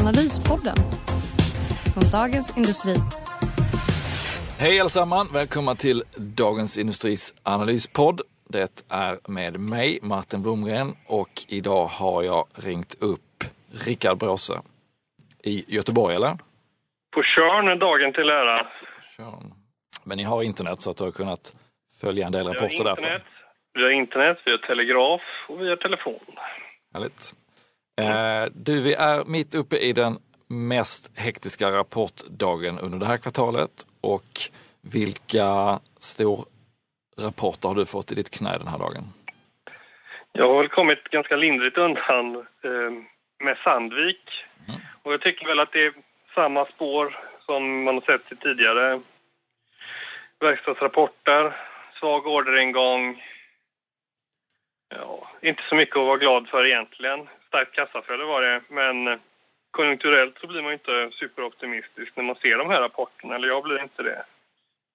Analyspodden från Dagens Industri. Hej allesammans! Välkomna till Dagens Industris analyspodd. Det är med mig, Martin Blomgren, och idag har jag ringt upp Rickard Bråse i Göteborg, eller? På Tjörn, dagen till ära. Tjörn. Men ni har internet så att du har kunnat följa en del rapporter vi har därifrån? internet, vi har internet, vi har telegraf och vi har telefon. Härligt. Eh, du, vi är mitt uppe i den mest hektiska rapportdagen under det här kvartalet och vilka storrapporter har du fått i ditt knä den här dagen? Jag har väl kommit ganska lindrigt undan eh, med Sandvik. Och jag tycker väl att det är samma spår som man har sett i tidigare verkstadsrapporter. Svag orderingång. Ja, inte så mycket att vara glad för egentligen. Starkt kassaflöde var det, men konjunkturellt så blir man inte superoptimistisk när man ser de här rapporterna. Eller jag blir inte det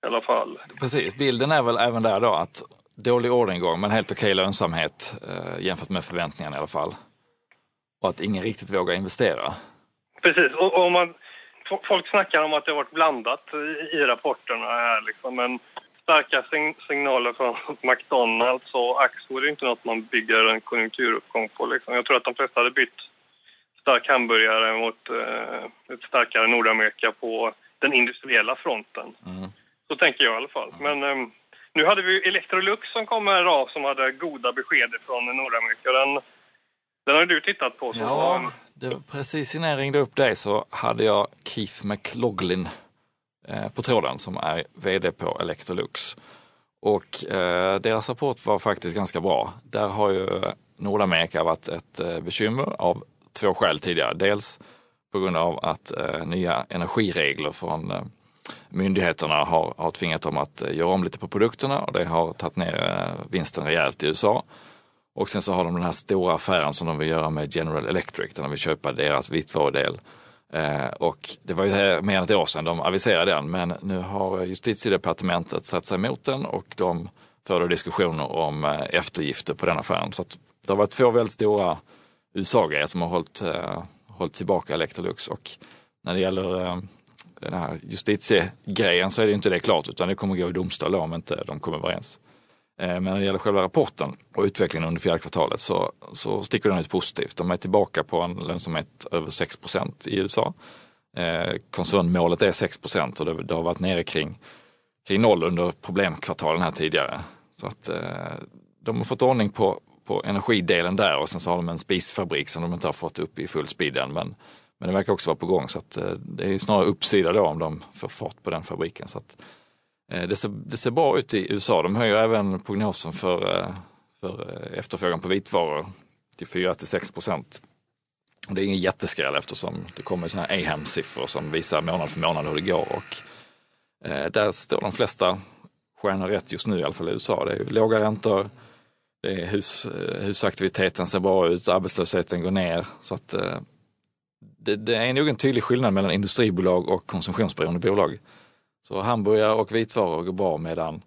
i alla fall. Precis, bilden är väl även där då att dålig orderingång men helt okej lönsamhet eh, jämfört med förväntningarna i alla fall. Och att ingen riktigt vågar investera. Precis, och, och man, folk snackar om att det har varit blandat i, i rapporterna här liksom, men starka sign, signaler från McDonalds och Axfood är inte något man bygger en konjunkturuppgång på liksom. Jag tror att de flesta hade bytt stark hamburgare mot eh, ett starkare Nordamerika på den industriella fronten. Så tänker jag i alla fall. Men ehm, nu hade vi Electrolux som kom här idag som hade goda besked från Nordamerika. Den, den har du tittat på. Så Ja, det var precis innan jag ringde upp dig så hade jag Keith McLaughlin eh, Eh, på tråden som är vd på Electrolux. Och eh, deras rapport var faktiskt ganska bra. Där har ju Nordamerika varit ett eh, bekymmer av två skäl tidigare. Dels på grund av att eh, nya energiregler från eh, myndigheterna har, har tvingat dem att eh, göra om lite på produkterna och det har tagit ner eh, vinsten rejält i USA. Och sen så har de den här stora affären som de vill göra med General Electric där de vill köpa deras vitvarudel. Eh, och det var ju mer än ett år sedan de aviserade den men nu har justitiedepartementet satt sig emot den och de förde diskussioner om eh, eftergifter på den affären. Så att det har varit två väldigt stora USA-grejer som har hållit, eh, hållit tillbaka Electrolux och när det gäller eh, den här justitiegrejen så är det inte det klart utan det kommer gå i domstol om inte de kommer överens. Eh, men när det gäller själva rapporten och utvecklingen under fjärde kvartalet så, så sticker den ut positivt. De är tillbaka på en lönsamhet över 6% i USA. Eh, koncernmålet är 6% och det, det har varit nere kring, kring noll under problemkvartalen här tidigare. Så att eh, de har fått ordning på, på energidelen där och sen så har de en spisfabrik som de inte har fått upp i full speed än. Men, men det verkar också vara på gång så att det är snarare uppsida då om de får fart på den fabriken. Så att, Eh, det ser, det ser bra ut i USA. De höjer även prognosen för, eh, för eh, efterfrågan på vitvaror till 4 till 6 procent. Det är ingen jätteskräll eftersom det kommer sådana här AHAM-siffror som visar månad för månad hur det går. Och, eh, där står de flesta stjärnor rätt just nu, i alla fall i USA. Det är låga räntor, det är hus, husaktiviteten ser bra ut, arbetslösheten går ner. Så att, eh, det, det är nog en tydlig skillnad mellan industribolag och konsumtionsberoende bolag. Så hamburgare och vitvaror går bra medan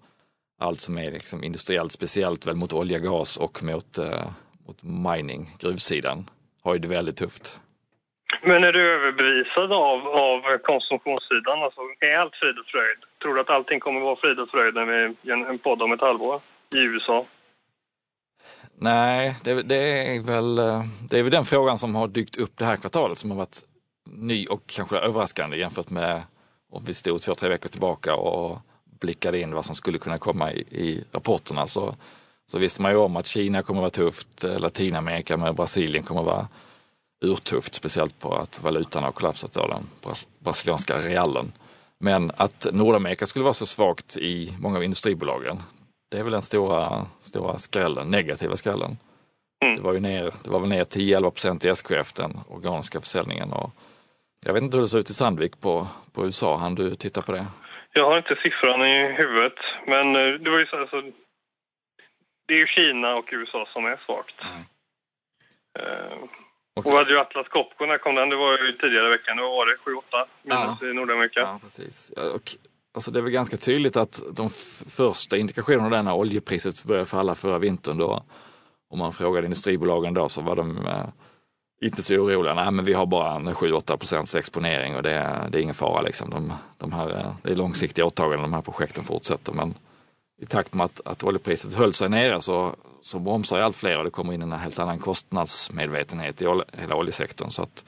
allt som är liksom industriellt, speciellt väl mot olja, gas och mot, eh, mot mining, gruvsidan, har ju det väldigt tufft. Men är du överbevisad av, av konsumtionssidan? Alltså, är allt frid och fröjd? Tror du att allting kommer vara frid och fröjd när vi gör en podd om ett halvår i USA? Nej, det, det, är väl, eh, det är väl den frågan som har dykt upp det här kvartalet som har varit ny och kanske överraskande jämfört med om vi stod två, tre veckor tillbaka och blickade in vad som skulle kunna komma i, i rapporterna så, så visste man ju om att Kina kommer vara tufft, eh, Latinamerika med Brasilien kommer vara urtufft, speciellt på att valutan har kollapsat av den bras- brasilianska realen. Men att Nordamerika skulle vara så svagt i många av industribolagen, det är väl den stora, stora skrällen, negativa skrällen. Mm. Det var ju ner, det var väl ner 10-11 procent i SKF, den organiska försäljningen. Och Jag vet inte hur det ser ut i Sandvik på, på USA. Han du titta på det? Jag har inte siffran i huvudet, men eh, det var ju så alltså, Det är ju Kina och USA som är svagt. Mm. Uh, och vi hade ju Atlas Copco, när kom den? Det var ju tidigare i veckan. Då var det 7-8 minus ja. i Nordamerika. Ja, precis. Och, alltså det är väl ganska tydligt att de första indikationerna där när oljepriset började falla förra vintern då, om man frågade industribolagen då så var de eh, inte så oroliga. Nej, men vi har bara en 7-8 procents exponering och det är, det är ingen fara. Liksom. De, de här, eh, det är långsiktiga åtaganden, de här projekten fortsätter. Men i takt med att, att oljepriset höll sig nere så, så bromsar allt fler och det kommer in en helt annan kostnadsmedvetenhet i hela oljesektorn. Så att,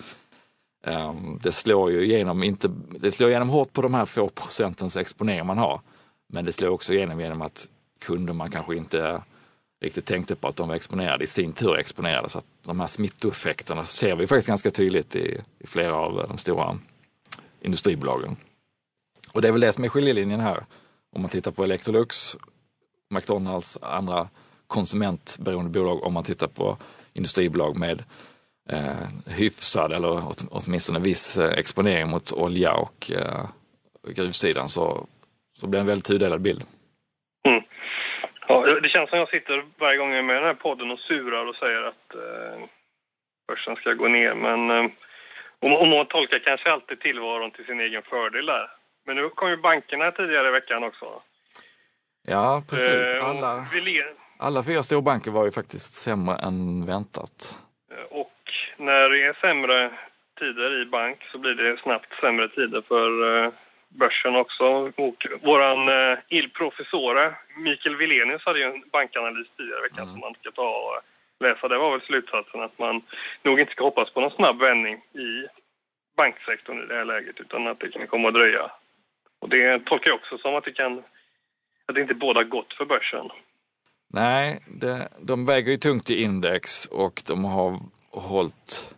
um, det slår ju igenom, inte, det slår igenom hårt på de här få procentens exponering man har. Men det slår också igenom genom att kunder man kanske inte riktigt tänkte på att de var exponerade i sin tur exponerade. Så att de här smittoeffekterna ser vi faktiskt ganska tydligt i, i flera av de stora industribolagen. Och det är väl det som är skiljelinjen här. Om man tittar på Electrolux, McDonalds, andra konsumentberoende bolag, om man tittar på industribolag med eh, hyfsad eller åtminstone viss eh, exponering mot olja och eh, gruvsidan så, så blir det en väldigt tudelad bild. Ja, det känns som jag sitter varje gång jag är med i den här podden och surar och säger att eh, börsen ska gå ner. Men eh, och, man tolkar kanske alltid tillvaron till sin egen fördel där. Men nu kom ju bankerna tidigare i veckan också. Ja, precis. Eh, alla, alla fyra storbanker var ju faktiskt sämre än väntat. Eh, och när det är sämre tider i bank så blir det snabbt sämre tider för eh, börsen också. Och våran eh, il-professore Mikael Vilenius hade ju en bankanalys tidigare i veckan mm. som man ska ta och läsa. Det var väl slutsatsen att man nog inte ska hoppas på någon snabb vändning i banksektorn i det här läget utan att det kan komma att dröja. Och det tolkar jag också som att det kan att det inte båda gott för börsen. Nej, det, de väger ju tungt i index och de har hållit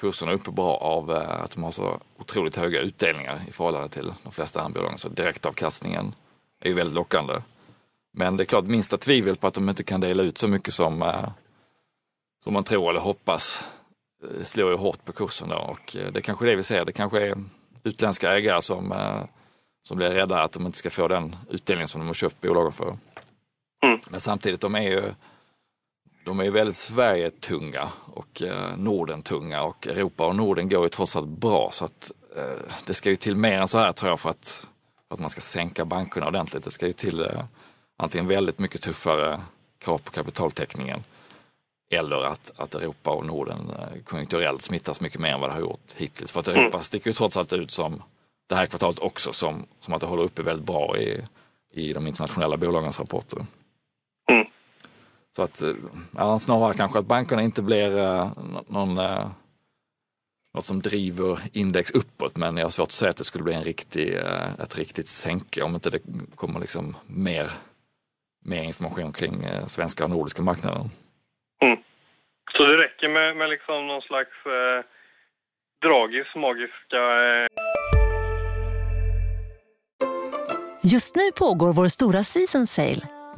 kurserna uppe bra av eh, att de har så otroligt höga utdelningar i förhållande till de flesta andra. Så direktavkastningen är ju väldigt lockande. Men det är klart, minsta tvivel på att de inte kan dela ut så mycket som, eh, som man tror eller hoppas eh, slår ju hårt på kursen då. och det är kanske är det vi ser. Det kanske är utländska ägare som, som blir rädda att de inte ska få den utdelning som de har köpt bolagen för. Mm. Men samtidigt, de är ju de är ju väldigt Sverige-tunga och eh, Norden-tunga och Europa och Norden går ju trots allt bra så att eh, det ska ju till mer än så här tror jag för att, för att man ska sänka bankerna ordentligt. Det ska ju till eh, antingen väldigt mycket tuffare krav på kapitaltäckningen eller att, att Europa och Norden eh, konjunkturellt smittas mycket mer än vad det har gjort hittills. För att Europa mm. sticker ju trots allt ut som det här kvartalet också som, som att det håller uppe väldigt bra i, i de internationella bolagens rapporter. Så att, eh, ja, snarare kanske att bankerna inte blir uh, någon, uh, något som driver index uppåt, men jag har svårt att säga att det skulle bli en riktig, uh, ett riktigt sänke om inte det kommer liksom mer, mer information kring uh, svenska och nordiska marknaden. Mm. Så det räcker med, med liksom någon slags uh, dragis, magiska... Just nu pågår vår stora season sale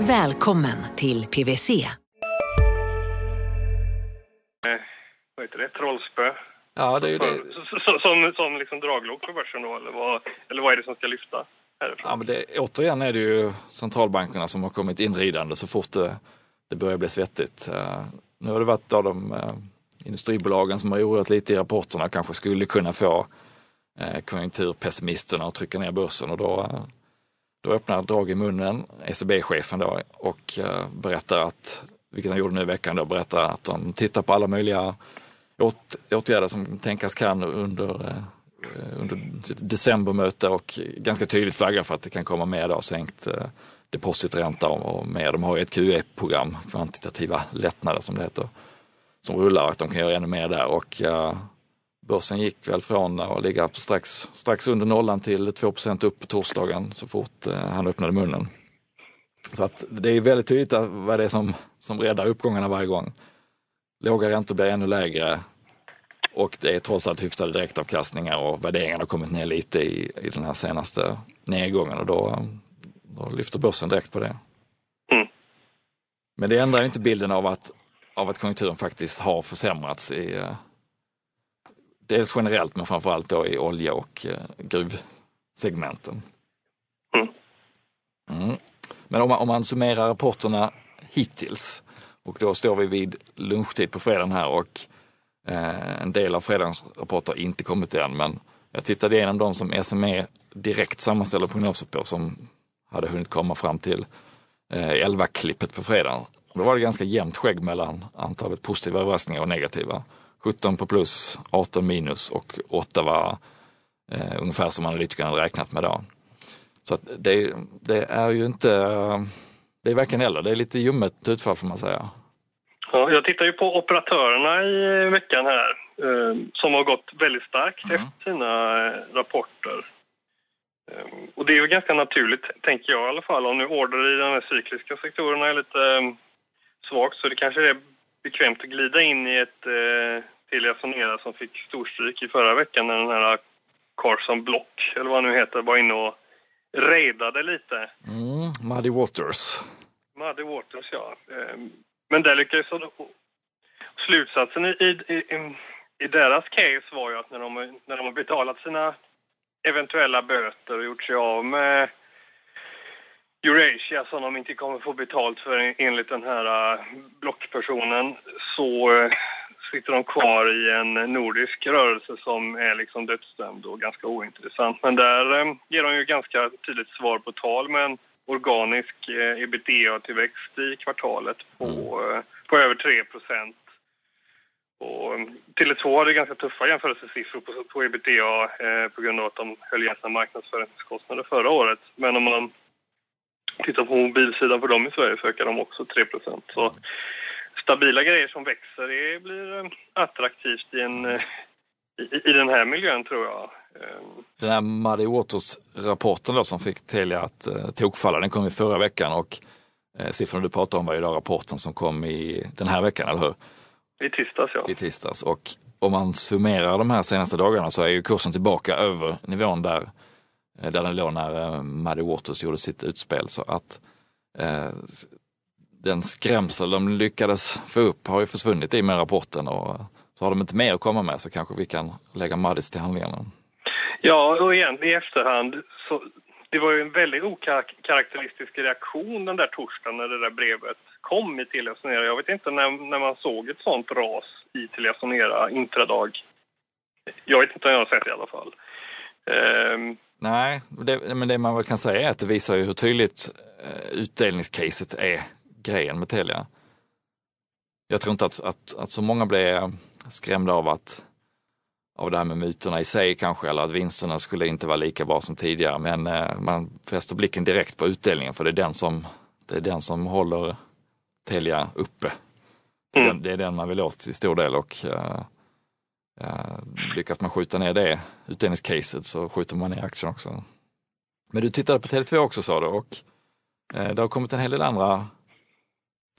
Välkommen till PWC. Eh, vad heter det? Trollspö? Ja, det är ju det. Som, som, som liksom draglok för börsen då, eller vad, eller vad är det som ska lyfta? Härifrån? Ja, men det, återigen är det ju centralbankerna som har kommit inridande så fort det det börjar bli svettigt. Eh, nu har det varit av de eh, industribolagen som har oroat lite i rapporterna kanske skulle kunna få konjunkturpessimisterna att trycka ner börsen och då, då öppnar Drag i munnen, ECB-chefen då, och eh, berättar att, vilket han gjorde nu i veckan, då, berättar att de tittar på alla möjliga åt, åtgärder som tänkas kan under, eh, under sitt decembermöte och ganska tydligt flaggar för att det kan komma mer då, sänkt eh, depositränta och mer. De har ju ett QE-program, kvantitativa lättnader som det heter, som rullar och att de kan göra ännu mer där. Och börsen gick väl från att ligga strax, strax under nollan till 2% upp på torsdagen så fort eh, han öppnade munnen. Så att det är väldigt tydligt vad det är som, som räddar uppgångarna varje gång. Låga räntor blir ännu lägre och det är trots allt hyfsade direktavkastningar och värderingarna har kommit ner lite i, i den här senaste nedgången och då, då lyfter börsen direkt på det. Mm. Men det ändrar inte bilden av att, av att konjunkturen faktiskt har försämrats i eh, dels generellt men framförallt då i olja och eh, gruvsegmenten. Mm. Mm. Men om man, om man summerar rapporterna hittills och då står vi vid lunchtid på fredagen här och eh, en del av fredagens rapporter har inte kommit än men jag tittade igenom de som SME direkt sammanställer prognoser på som hade hunnit komma fram till eh, 11-klippet på fredagen. Då var det ganska jämnt skägg mellan antalet positiva överraskningar och negativa. 17 på plus, 18 minus och 8 var eh, ungefär som analytikerna räknat med då. Så det, det, är ju inte, det är varken eller, det är lite ljummet utfall får man säga. Ja, jag tittar ju på operatörerna i veckan här eh, som har gått väldigt starkt mm. efter sina eh, rapporter. Eh, och det är ju ganska naturligt, tänker jag i alla fall, om nu order i de här cykliska sektorerna är lite eh, svagt så det kanske är bekvämt att glida in i ett eh, Telia Sonera som fick storstryk i förra veckan när den här Carson Block, eller vad han nu heter, var inne och raidade lite. Mm, Muddy Waters. Muddy Waters, ja. Ehm, men där lyckades de... Slutsatsen i, i, i, deras case var ju att när de, när de har betalat sina eventuella böter och gjort sig av med Eurasia som de inte kommer få betalt för enligt den här äh, blockpersonen så äh, sitter de kvar i en nordisk rörelse som är liksom dödsdömd och ganska ointressant. Men där äh, ger de ju ganska tydligt svar på tal med en organisk ebitda-tillväxt i kvartalet på, på över 3 procent. Och Tele2 hade ganska tuffa jämförelsesiffror på, på ebitda eh, på grund av att de höll igen sina marknadsföringskostnader förra året. Men om man Tittar på mobilsidan för dem i Sverige så ökar de också 3 Så stabila grejer som växer det blir eh, attraktivt i, en, eh, i, i den här miljön tror jag. Eh, den här Muddy Waters-rapporten då som fick Telia att eh, tokfalla, den kom i förra veckan och eh, siffrorna du pratar om var ju då rapporten som kom i den här veckan, eller hur? I tisdags ja. I tisdags och om man summerar de här senaste dagarna så är ju kursen tillbaka över nivån där där den låg när Muddy Waters gjorde sitt utspel. Så att eh, den skrämsel de lyckades få upp har ju försvunnit i med rapporten och så har de inte mer att komma med så kanske vi kan lägga Muddys till handlingarna. Ja, och igen i efterhand så det var ju en väldigt okaraktäristisk reaktion den där torsdagen när det där brevet kom i Telia Sonera. Jag vet inte när, när man såg ett sånt ras i Telia Sonera intradag. Jag vet inte om jag har sett det i alla fall. Um, Nej, det, men det man väl kan säga är att det visar ju hur tydligt eh, utdelningscaset är grejen med Telia. Jag tror inte att, att, att så många blev skrämda av att av det här med myterna i sig kanske, eller att vinsterna skulle inte vara lika bra som tidigare. Men eh, man fäster blicken direkt på utdelningen för det är den som, det är den som håller Telia uppe. Mm. Det, är den man vill åt till stor del och eh, Uh, lyckas man skjuta ner det utdelningscaset så skjuter man ner aktien också. Men du tittade på Tele2 också sa du och uh, det har kommit en hel del andra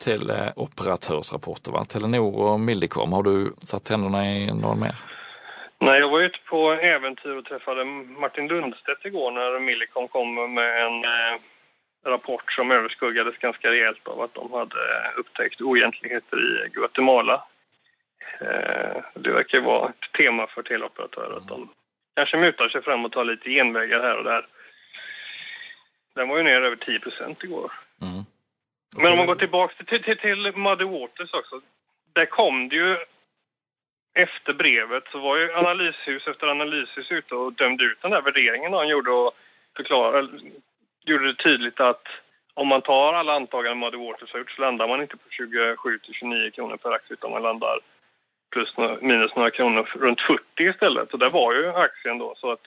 teleoperatörsrapporter, va? Telenor och Millicom. Har du satt tänderna i någon mer? Nej, jag var ute på äventyr och träffade Martin Lundstedt igår när Millicom kom med en eh, rapport som överskuggades ganska rejält av att de hade upptäckt oegentligheter i Guatemala Eh, det verkar vara ett tema för teleoperatörer att de kanske mutar sig fram och tar lite genvägar här och där. Den var ju ner över 10 procent igår. Mm. Men om man går tillbaka till, till, till Muddy Waters också. Där kom det ju efter brevet så var ju analyshus efter analyshus ute och dömde ut den där värderingen han gjorde och förklarade, gjorde det tydligt att om man tar alla antaganden Muddy Waters har gjort så landar man inte på 27 till 29 kronor per aktie utan man landar plus minus några kronor runt 40 istället. Och där var ju aktien då. Så att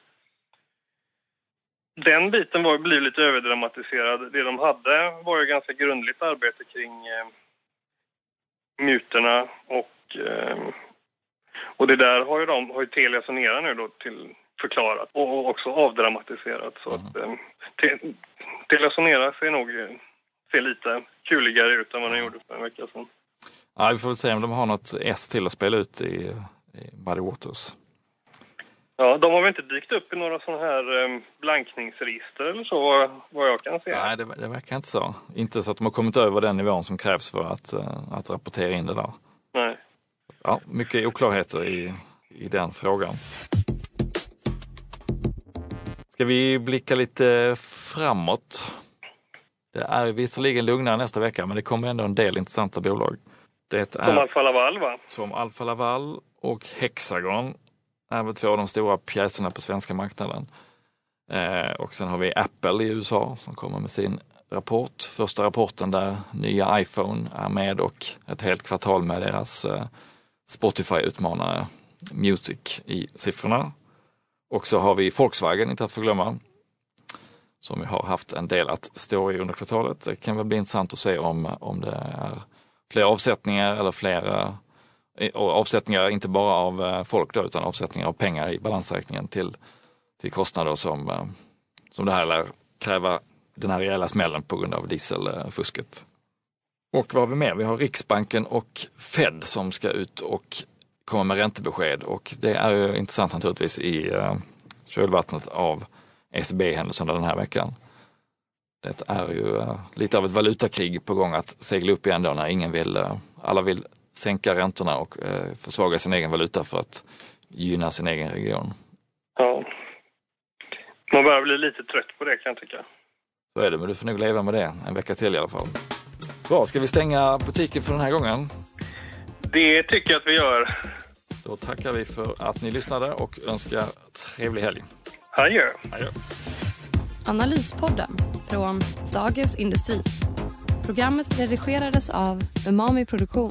den biten var, blev lite överdramatiserad. Det de hade var ju ganska grundligt arbete kring eh, mutorna och, eh, Och det där har ju, de, har ju Telia Sonera nu då till förklarat och också avdramatiserat. Så att, eh, te, Telia Sonera ser nog ser lite kuligare ut än vad den gjorde för en vecka sedan. Ja, vi får väl se om de har något S till att spela ut i, i Muddy Waters. Ja, de har väl inte dykt upp i några sådana här eh, blankningsregister eller så, vad jag kan se. Nej, det, det verkar inte så. Inte så att de har kommit över den nivån som krävs för att, eh, att rapportera in det där. Nej. Ja, mycket oklarheter i, i den frågan. Ska vi blicka lite framåt? Det är visserligen lugnare nästa vecka, men det kommer ändå en del intressanta bolag. Det är, Som Alfa Laval va? Som Alfa Laval och Hexagon är väl två av de stora pjäserna på svenska marknaden. Eh, och sen har vi Apple i USA som kommer med sin rapport. Första rapporten där nya iPhone är med och ett helt kvartal med deras eh, Spotify-utmanare Music i siffrorna. Och så har vi Volkswagen, inte att förglömma, som vi har haft en del att stå i under kvartalet. Det kan väl bli intressant att se om, om det är fler avsättningar eller fler avsättningar inte bara av eh, folk då, utan avsättningar av pengar i balansräkningen till, till kostnader som, eh, som det här lär kräva den här rejäla smällen på grund av dieselfusket. Och vad har vi mer? Vi har Riksbanken och Fed som ska ut och komma med räntebesked och det är ju intressant naturligtvis i eh, kölvattnet av ECB-händelserna den här veckan. Det är ju lite av ett valutakrig på gång att segla upp igen då när ingen vill, alla vill sänka räntorna och eh, försvaga sin egen valuta för att gynna sin egen region. Ja. Man börjar bli lite trött på det kan jag tycka. Så är det, men du får nog leva med det en vecka till i alla fall. Bra, ska vi stänga butiken för den här gången? Det tycker jag att vi gör. Då tackar vi för att ni lyssnade och önskar trevlig helg. Adjö. Adjö. Analyspodden från Dagens Industri. Programmet redigerades av Umami Produktion.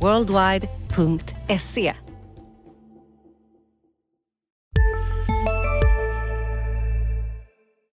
worldwide.se